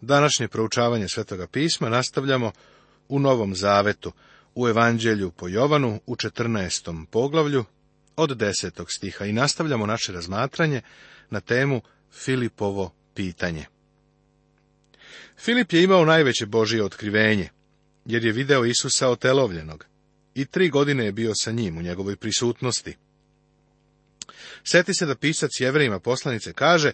Današnje proučavanje Svetoga pisma nastavljamo u Novom Zavetu, u Evanđelju po Jovanu u 14. poglavlju od 10. stiha i nastavljamo naše razmatranje na temu Filipovo pitanje. Filip je imao najveće Božije otkrivenje, jer je video Isusa otelovljenog i tri godine je bio sa njim u njegovoj prisutnosti. Sjeti se da pisac jevrejima poslanice kaže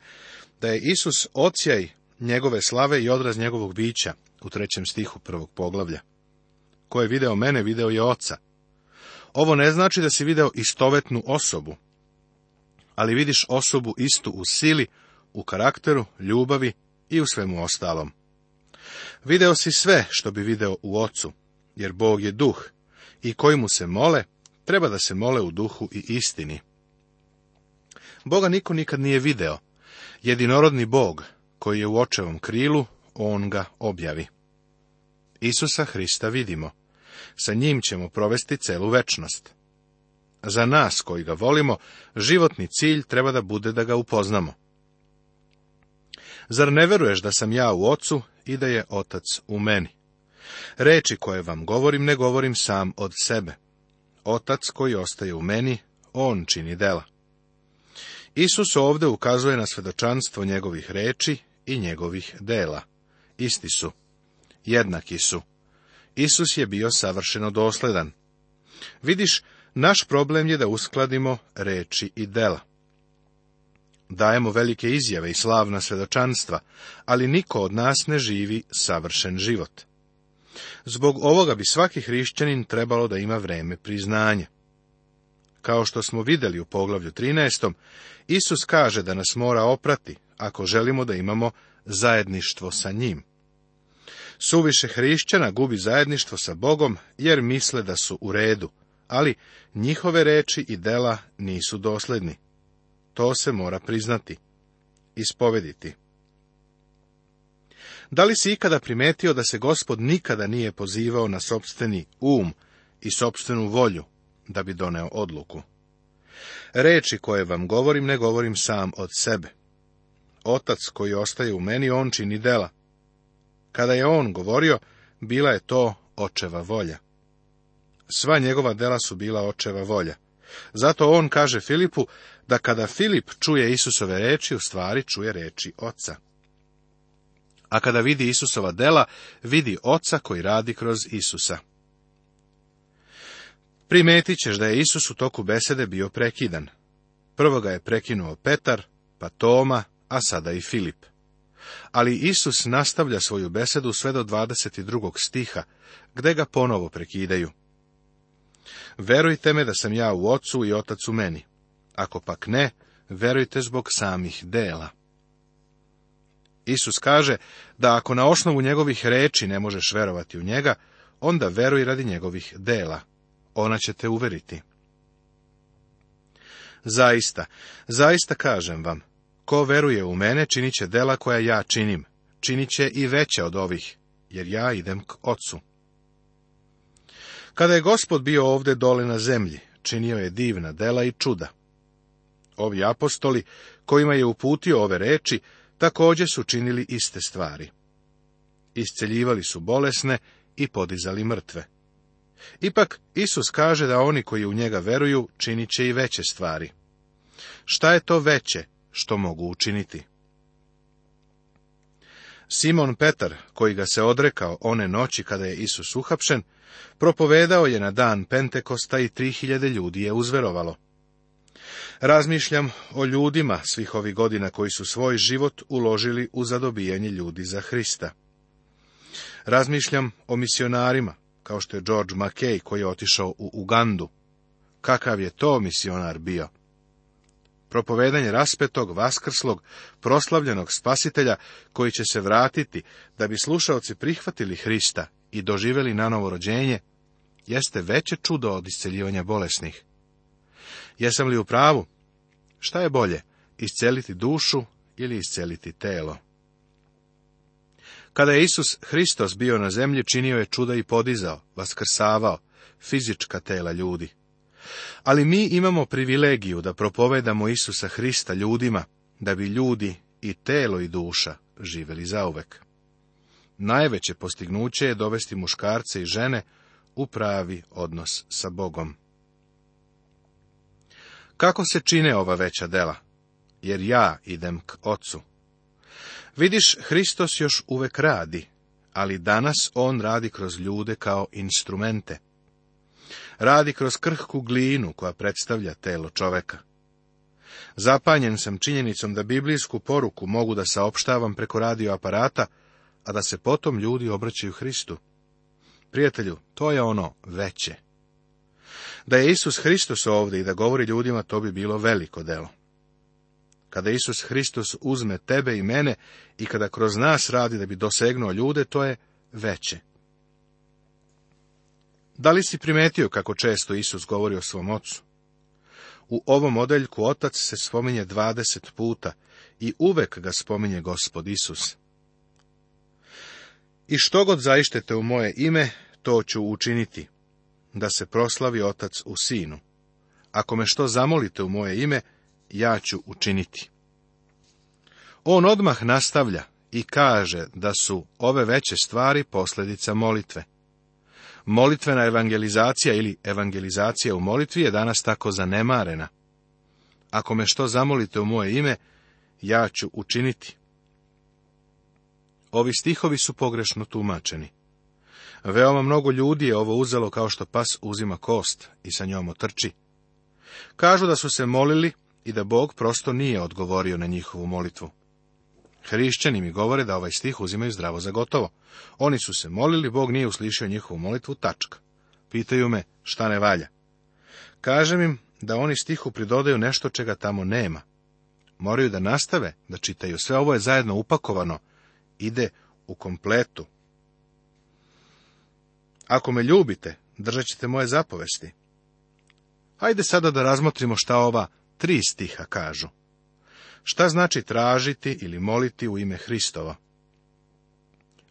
da je Isus ocijaj njegove slave i odraz njegovog bića u trećem stihu prvog poglavlja. Ko je video mene, video je oca. Ovo ne znači da si video istovetnu osobu, ali vidiš osobu istu u sili, u karakteru, ljubavi i u svemu ostalom. Video si sve što bi video u ocu, jer Bog je duh i koji mu se mole, treba da se mole u duhu i istini. Boga niko nikad nije video. Jedinorodni Bog, koji je u očevom krilu, on ga objavi. Isusa Hrista vidimo. Sa njim ćemo provesti celu večnost. Za nas koji ga volimo, životni cilj treba da bude da ga upoznamo. Zar ne veruješ da sam ja u ocu i da je otac u meni? Reči koje vam govorim ne govorim sam od sebe. Otac koji ostaje u meni, on čini dela. Isus ovde ukazuje na svedočanstvo njegovih reči i njegovih dela. Isti su. Jednaki su. Isus je bio savršeno dosledan. Vidiš, naš problem je da uskladimo reči i dela. Dajemo velike izjave i slavna svedočanstva, ali niko od nas ne živi savršen život. Zbog ovoga bi svaki hrišćanin trebalo da ima vreme priznanje. Kao što smo vidjeli u poglavlju 13. Isus kaže da nas mora oprati, ako želimo da imamo zajedništvo sa njim. Suviše hrišćana gubi zajedništvo sa Bogom jer misle da su u redu, ali njihove reči i dela nisu dosledni. To se mora priznati. Ispovediti. Da li si ikada primetio da se gospod nikada nije pozivao na sobstveni um i sobstvenu volju da bi doneo odluku? Reči koje vam govorim ne govorim sam od sebe otac koji ostaje u meni, on čini dela. Kada je on govorio, bila je to očeva volja. Sva njegova dela su bila očeva volja. Zato on kaže Filipu da kada Filip čuje Isusove reči, u stvari čuje reči oca. A kada vidi Isusova dela, vidi oca koji radi kroz Isusa. Primetit ćeš da je Isus u toku besede bio prekidan. Prvo ga je prekinuo Petar, pa Toma, a sada i Filip. Ali Isus nastavlja svoju besedu sve do 22. stiha, gde ga ponovo prekidaju. Verujte me da sam ja u ocu i otac u meni. Ako pak ne, verujte zbog samih dela. Isus kaže da ako na osnovu njegovih reči ne možeš verovati u njega, onda veruj radi njegovih dela. Ona će te uveriti. Zaista, zaista kažem vam, Ko veruje u mene, činit će dela koja ja činim, činit će i veće od ovih, jer ja idem k ocu. Kada je gospod bio ovde dole na zemlji, činio je divna dela i čuda. Ovi apostoli, kojima je uputio ove reči, također su činili iste stvari. Isceljivali su bolesne i podizali mrtve. Ipak, Isus kaže da oni koji u njega veruju, činit će i veće stvari. Šta je to veće što mogu učiniti. Simon Petar, koji ga se odrekao one noći kada je Isus uhapšen, propovedao je na dan Pentekosta i tri hiljade ljudi je uzverovalo. Razmišljam o ljudima svih ovih godina koji su svoj život uložili u zadobijanje ljudi za Hrista. Razmišljam o misionarima, kao što je George McKay koji je otišao u Ugandu. Kakav je to misionar bio? propovedanje raspetog, vaskrslog, proslavljenog spasitelja koji će se vratiti da bi slušaoci prihvatili Hrista i doživjeli na novo rođenje, jeste veće čudo od isceljivanja bolesnih. Jesam li u pravu? Šta je bolje, isceliti dušu ili isceliti telo? Kada je Isus Hristos bio na zemlji, činio je čuda i podizao, vaskrsavao, fizička tela ljudi. Ali mi imamo privilegiju da propovedamo Isusa Hrista ljudima, da bi ljudi i telo i duša živeli zauvek. Najveće postignuće je dovesti muškarce i žene u pravi odnos sa Bogom. Kako se čine ova veća dela? Jer ja idem k ocu. Vidiš, Hristos još uvek radi, ali danas on radi kroz ljude kao instrumente radi kroz krhku glinu koja predstavlja telo čoveka. Zapanjen sam činjenicom da biblijsku poruku mogu da saopštavam preko aparata a da se potom ljudi obraćaju Hristu. Prijatelju, to je ono veće. Da je Isus Hristos ovdje i da govori ljudima, to bi bilo veliko delo. Kada Isus Hristos uzme tebe i mene i kada kroz nas radi da bi dosegnuo ljude, to je veće. Da li si primetio kako često Isus govori o svom ocu? U ovom odeljku otac se spominje dvadeset puta i uvek ga spominje gospod Isus. I što god zaištete u moje ime, to ću učiniti, da se proslavi otac u sinu. Ako me što zamolite u moje ime, ja ću učiniti. On odmah nastavlja i kaže da su ove veće stvari posljedica molitve. Molitvena evangelizacija ili evangelizacija u molitvi je danas tako zanemarena. Ako me što zamolite u moje ime, ja ću učiniti. Ovi stihovi su pogrešno tumačeni. Veoma mnogo ljudi je ovo uzelo kao što pas uzima kost i sa njom otrči. Kažu da su se molili i da Bog prosto nije odgovorio na njihovu molitvu. Hrišćani mi govore da ovaj stih uzimaju zdravo za gotovo. Oni su se molili, Bog nije uslišio njihovu molitvu, tačka. Pitaju me šta ne valja. Kažem im da oni stihu pridodaju nešto čega tamo nema. Moraju da nastave, da čitaju. Sve ovo je zajedno upakovano. Ide u kompletu. Ako me ljubite, držat ćete moje zapovesti. Hajde sada da razmotrimo šta ova tri stiha kažu. Šta znači tražiti ili moliti u ime Hristova?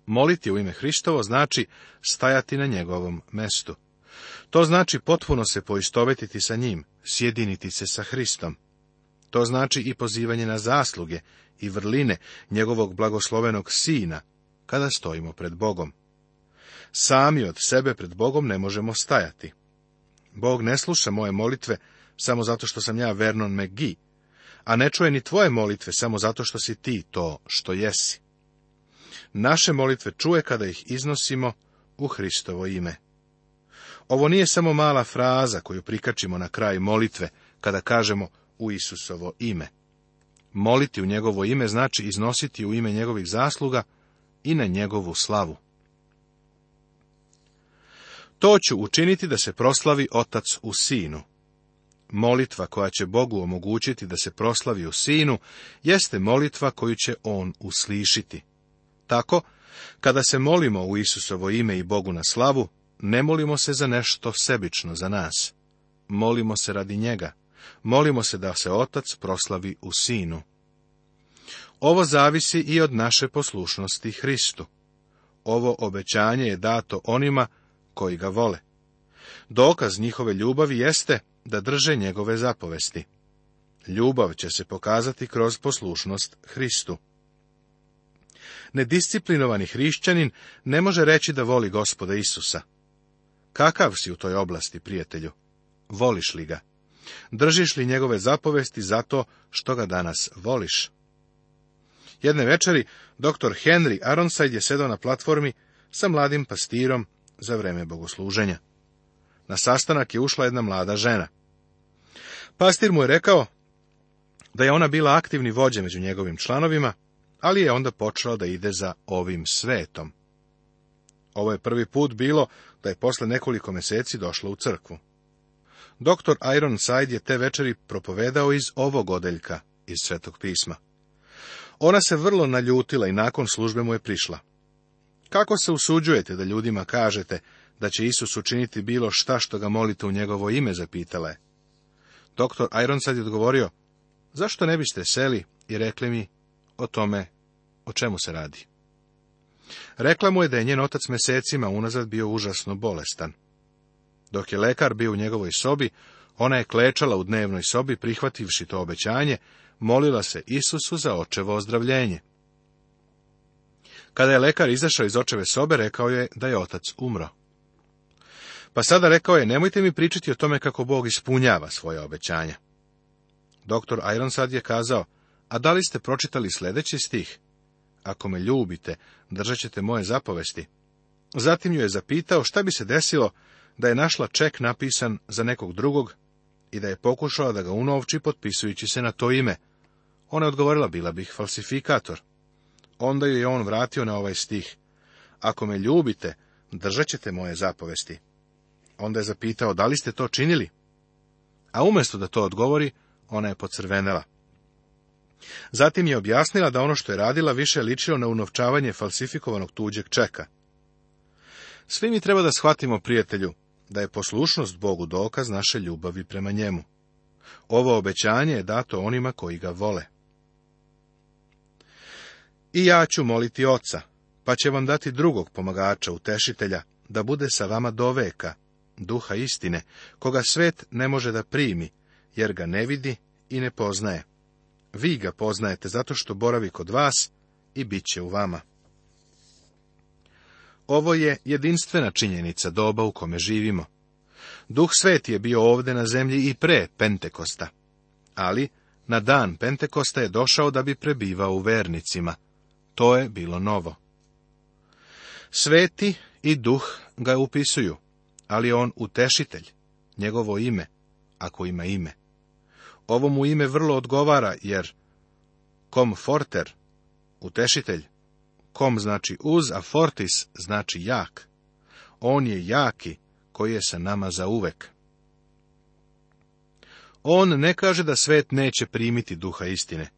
Moliti u ime Hristova znači stajati na njegovom mestu. To znači potpuno se poistovetiti sa njim, sjediniti se sa Hristom. To znači i pozivanje na zasluge i vrline njegovog blagoslovenog sina, kada stojimo pred Bogom. Sami od sebe pred Bogom ne možemo stajati. Bog ne sluša moje molitve samo zato što sam ja Vernon McGee, a ne čuje ni tvoje molitve samo zato što si ti to što jesi. Naše molitve čuje kada ih iznosimo u Hristovo ime. Ovo nije samo mala fraza koju prikačimo na kraj molitve kada kažemo u Isusovo ime. Moliti u njegovo ime znači iznositi u ime njegovih zasluga i na njegovu slavu. To ću učiniti da se proslavi otac u sinu, Molitva koja će Bogu omogućiti da se proslavi u sinu, jeste molitva koju će on uslišiti. Tako, kada se molimo u Isusovo ime i Bogu na slavu, ne molimo se za nešto sebično za nas. Molimo se radi njega. Molimo se da se Otac proslavi u Sinu. Ovo zavisi i od naše poslušnosti Hristu. Ovo obećanje je dato onima koji ga vole. Dokaz njihove ljubavi jeste da drže njegove zapovesti. Ljubav će se pokazati kroz poslušnost Hristu. Nedisciplinovani hrišćanin ne može reći da voli gospoda Isusa. Kakav si u toj oblasti, prijatelju? Voliš li ga? Držiš li njegove zapovesti zato što ga danas voliš? Jedne večeri dr. Henry Aronside je sedao na platformi sa mladim pastirom za vreme bogosluženja. Na sastanak je ušla jedna mlada žena. Pastir mu je rekao da je ona bila aktivni vođe među njegovim članovima, ali je onda počela da ide za ovim svetom. Ovo je prvi put bilo da je posle nekoliko meseci došla u crkvu. Doktor Ironside je te večeri propovedao iz ovog odeljka, iz Svetog pisma. Ona se vrlo naljutila i nakon službe mu je prišla. Kako se usuđujete da ljudima kažete da će Isus učiniti bilo šta što ga molite u njegovo ime, zapitala je. Doktor Ironside je odgovorio, zašto ne biste seli i rekli mi o tome o čemu se radi? Rekla mu je da je njen otac mesecima unazad bio užasno bolestan. Dok je lekar bio u njegovoj sobi, ona je klečala u dnevnoj sobi, prihvativši to obećanje, molila se Isusu za očevo ozdravljenje. Kada je lekar izašao iz očeve sobe, rekao je da je otac umro. Pa sada rekao je, nemojte mi pričati o tome kako Bog ispunjava svoje obećanja. Doktor sad je kazao, a da li ste pročitali sljedeći stih? Ako me ljubite, držat ćete moje zapovesti. Zatim ju je zapitao šta bi se desilo da je našla ček napisan za nekog drugog i da je pokušala da ga unovči potpisujući se na to ime. Ona je odgovorila, bila bih falsifikator. Onda ju je on vratio na ovaj stih. Ako me ljubite, držat ćete moje zapovesti. Onda je zapitao, da li ste to činili? A umjesto da to odgovori, ona je pocrvenela. Zatim je objasnila da ono što je radila više ličilo na unovčavanje falsifikovanog tuđeg čeka. Svi mi treba da shvatimo, prijatelju, da je poslušnost Bogu dokaz naše ljubavi prema njemu. Ovo obećanje je dato onima koji ga vole. I ja ću moliti oca, pa će vam dati drugog pomagača, utešitelja, da bude sa vama do veka duha istine, koga svet ne može da primi, jer ga ne vidi i ne poznaje. Vi ga poznajete zato što boravi kod vas i bit će u vama. Ovo je jedinstvena činjenica doba u kome živimo. Duh sveti je bio ovde na zemlji i pre Pentekosta, ali na dan Pentekosta je došao da bi prebivao u vernicima. To je bilo novo. Sveti i duh ga upisuju ali je on utešitelj, njegovo ime, ako ima ime. Ovo mu ime vrlo odgovara, jer kom forter, utešitelj, kom znači uz, a fortis znači jak. On je jaki, koji je sa nama za uvek. On ne kaže da svet neće primiti duha istine.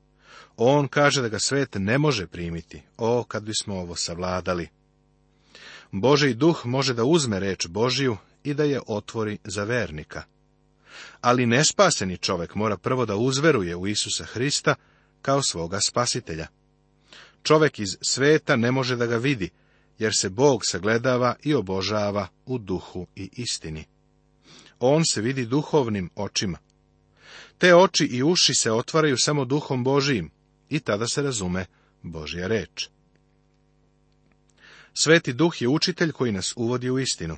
On kaže da ga svet ne može primiti. O, kad bismo ovo savladali! Boži duh može da uzme reč Božiju i da je otvori za vernika. Ali nespaseni čovek mora prvo da uzveruje u Isusa Hrista kao svoga spasitelja. Čovek iz sveta ne može da ga vidi, jer se Bog sagledava i obožava u duhu i istini. On se vidi duhovnim očima. Te oči i uši se otvaraju samo duhom Božijim i tada se razume Božja reč. Sveti duh je učitelj koji nas uvodi u istinu.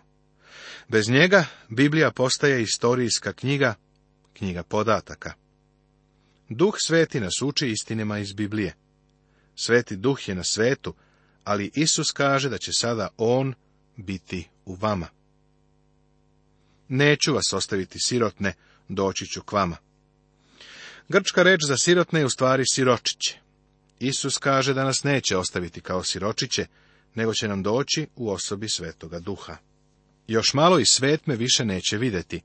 Bez njega Biblija postaje istorijska knjiga, knjiga podataka. Duh sveti nas uči istinima iz Biblije. Sveti duh je na svetu, ali Isus kaže da će sada On biti u vama. Neću vas ostaviti sirotne, doći ću k vama. Grčka reč za sirotne je u stvari siročiće. Isus kaže da nas neće ostaviti kao siročiće, nego će nam doći u osobi Svetoga Duha. Još malo i svet me više neće vidjeti,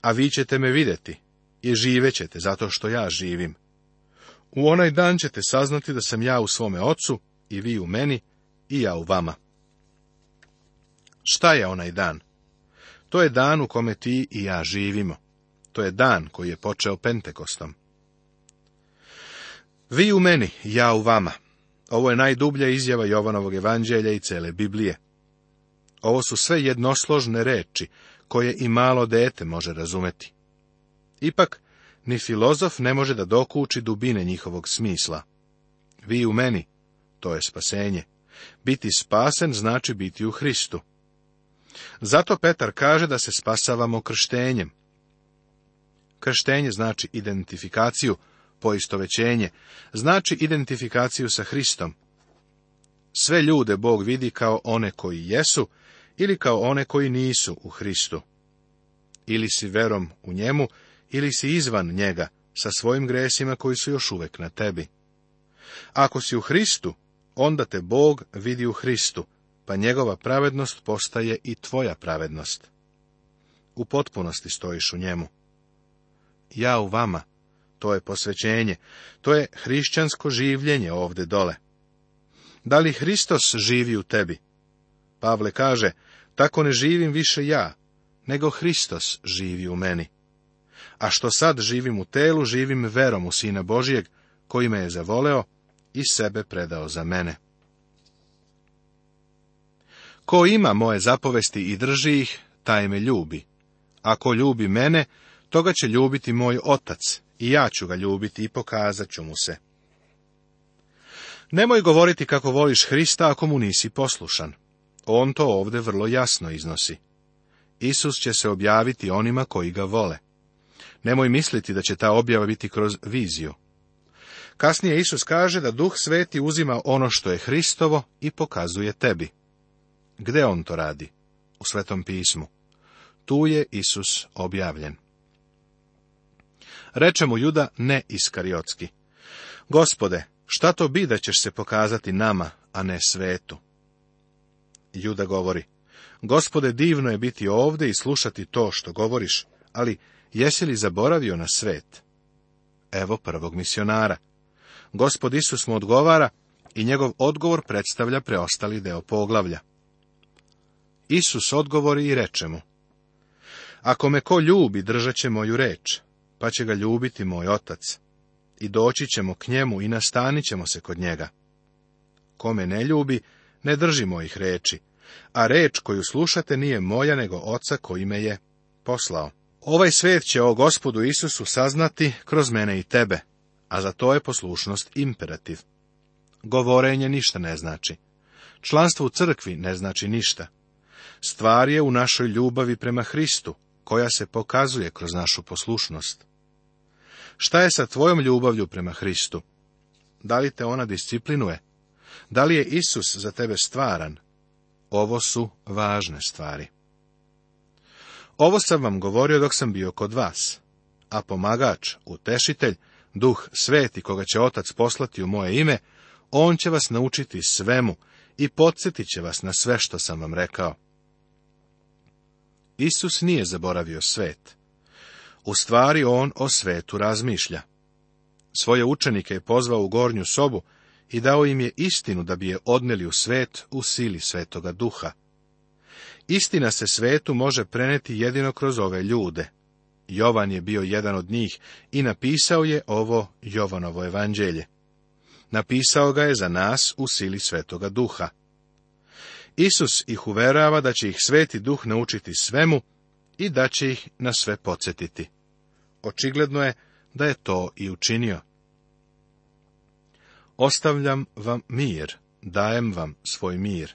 a vi ćete me vidjeti i živećete zato što ja živim. U onaj dan ćete saznati da sam ja u svome ocu i vi u meni i ja u vama. Šta je onaj dan? To je dan u kome ti i ja živimo. To je dan koji je počeo Pentekostom. Vi u meni, ja u vama. Ovo je najdublja izjava Jovanovog evanđelja i cele Biblije. Ovo su sve jednosložne reči, koje i malo dete može razumeti. Ipak, ni filozof ne može da dokuči dubine njihovog smisla. Vi u meni, to je spasenje. Biti spasen znači biti u Hristu. Zato Petar kaže da se spasavamo krštenjem. Krštenje znači identifikaciju, poistovećenje, znači identifikaciju sa Hristom. Sve ljude Bog vidi kao one koji jesu ili kao one koji nisu u Hristu. Ili si verom u njemu, ili si izvan njega, sa svojim gresima koji su još uvek na tebi. Ako si u Hristu, onda te Bog vidi u Hristu, pa njegova pravednost postaje i tvoja pravednost. U potpunosti stojiš u njemu. Ja u vama, to je posvećenje, to je hrišćansko življenje ovde dole. Da li Hristos živi u tebi? Pavle kaže, tako ne živim više ja, nego Hristos živi u meni. A što sad živim u telu, živim verom u Sina Božijeg, koji me je zavoleo i sebe predao za mene. Ko ima moje zapovesti i drži ih, taj me ljubi. Ako ljubi mene, toga će ljubiti moj otac, i ja ću ga ljubiti i pokazat ću mu se. Nemoj govoriti kako voliš Hrista ako mu nisi poslušan. On to ovdje vrlo jasno iznosi. Isus će se objaviti onima koji ga vole. Nemoj misliti da će ta objava biti kroz viziju. Kasnije Isus kaže da Duh Sveti uzima ono što je Hristovo i pokazuje tebi. Gde on to radi? U Svetom pismu. Tu je Isus objavljen. Reče mu Juda ne iskariotski. Gospode, šta to bi da ćeš se pokazati nama, a ne svetu? Juda govori, Gospode, divno je biti ovde i slušati to što govoriš, ali jesi li zaboravio na svet? Evo prvog misionara. Gospod Isus mu odgovara i njegov odgovor predstavlja preostali deo poglavlja. Isus odgovori i reče mu, Ako me ko ljubi, držat će moju reč, pa će ga ljubiti moj otac. I doći ćemo k njemu i nastanit ćemo se kod njega. Kome ne ljubi, ne drži mojih reči, a reč koju slušate nije moja nego oca koji me je poslao. Ovaj svet će o gospodu Isusu saznati kroz mene i tebe, a za to je poslušnost imperativ. Govorenje ništa ne znači. Članstvo u crkvi ne znači ništa. Stvar je u našoj ljubavi prema Hristu, koja se pokazuje kroz našu poslušnost. Šta je sa tvojom ljubavlju prema Hristu? Da li te ona disciplinuje? Da li je Isus za tebe stvaran? Ovo su važne stvari. Ovo sam vam govorio dok sam bio kod vas, a pomagač, utešitelj, duh sveti koga će otac poslati u moje ime, on će vas naučiti svemu i podsjetit će vas na sve što sam vam rekao. Isus nije zaboravio svet, u stvari on o svetu razmišlja. Svoje učenike je pozvao u gornju sobu i dao im je istinu da bi je odneli u svet u sili svetoga duha. Istina se svetu može preneti jedino kroz ove ljude. Jovan je bio jedan od njih i napisao je ovo Jovanovo evanđelje. Napisao ga je za nas u sili svetoga duha. Isus ih uverava da će ih sveti duh naučiti svemu i da će ih na sve podsjetiti. Očigledno je da je to i učinio. Ostavljam vam mir, dajem vam svoj mir.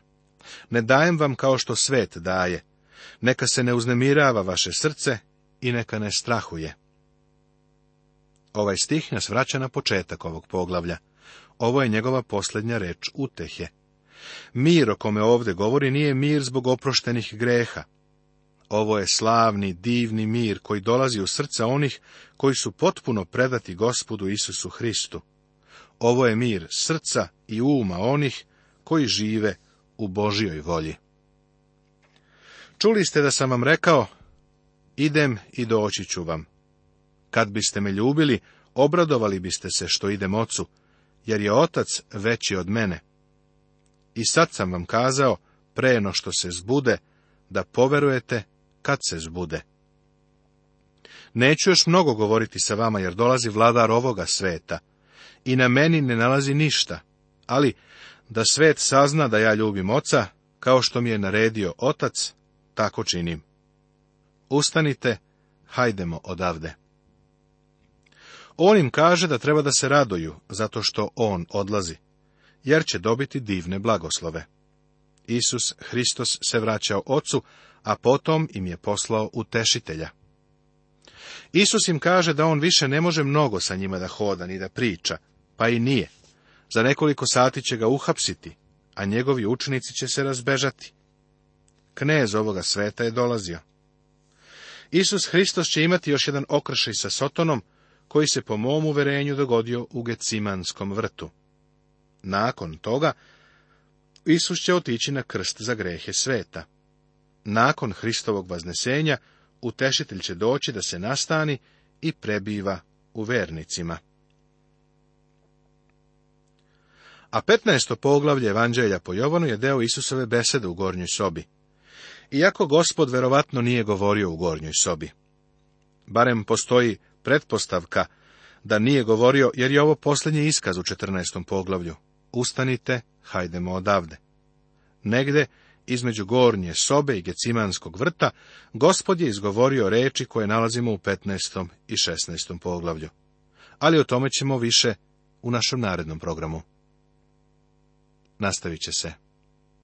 Ne dajem vam kao što svet daje. Neka se ne uznemirava vaše srce i neka ne strahuje. Ovaj stih nas vraća na početak ovog poglavlja. Ovo je njegova posljednja reč utehe. Mir o kome ovdje govori nije mir zbog oproštenih greha, ovo je slavni, divni mir koji dolazi u srca onih koji su potpuno predati gospodu Isusu Hristu. Ovo je mir srca i uma onih koji žive u Božjoj volji. Čuli ste da sam vam rekao, idem i doći ću vam. Kad biste me ljubili, obradovali biste se što idem ocu, jer je otac veći od mene. I sad sam vam kazao, preno što se zbude, da poverujete kad se zbude. Neću još mnogo govoriti sa vama, jer dolazi vladar ovoga sveta. I na meni ne nalazi ništa. Ali, da svet sazna da ja ljubim oca, kao što mi je naredio otac, tako činim. Ustanite, hajdemo odavde. On im kaže da treba da se raduju, zato što on odlazi, jer će dobiti divne blagoslove. Isus Hristos se vraćao ocu, a potom im je poslao utešitelja. Isus im kaže da on više ne može mnogo sa njima da hoda ni da priča, pa i nije. Za nekoliko sati će ga uhapsiti, a njegovi učenici će se razbežati. Knez ovoga sveta je dolazio. Isus Hristos će imati još jedan okršaj sa Sotonom, koji se po mom uverenju dogodio u Gecimanskom vrtu. Nakon toga, Isus će otići na krst za grehe sveta nakon Hristovog vaznesenja, utešitelj će doći da se nastani i prebiva u vernicima. A 15. poglavlje Evanđelja po Jovanu je deo Isusove besede u gornjoj sobi. Iako gospod verovatno nije govorio u gornjoj sobi. Barem postoji pretpostavka da nije govorio, jer je ovo posljednji iskaz u 14. poglavlju. Ustanite, hajdemo odavde. Negde između gornje sobe i Gecimanskog vrta, gospod je izgovorio reči koje nalazimo u 15. i 16. poglavlju. Ali o tome ćemo više u našem narednom programu. Nastavit će se.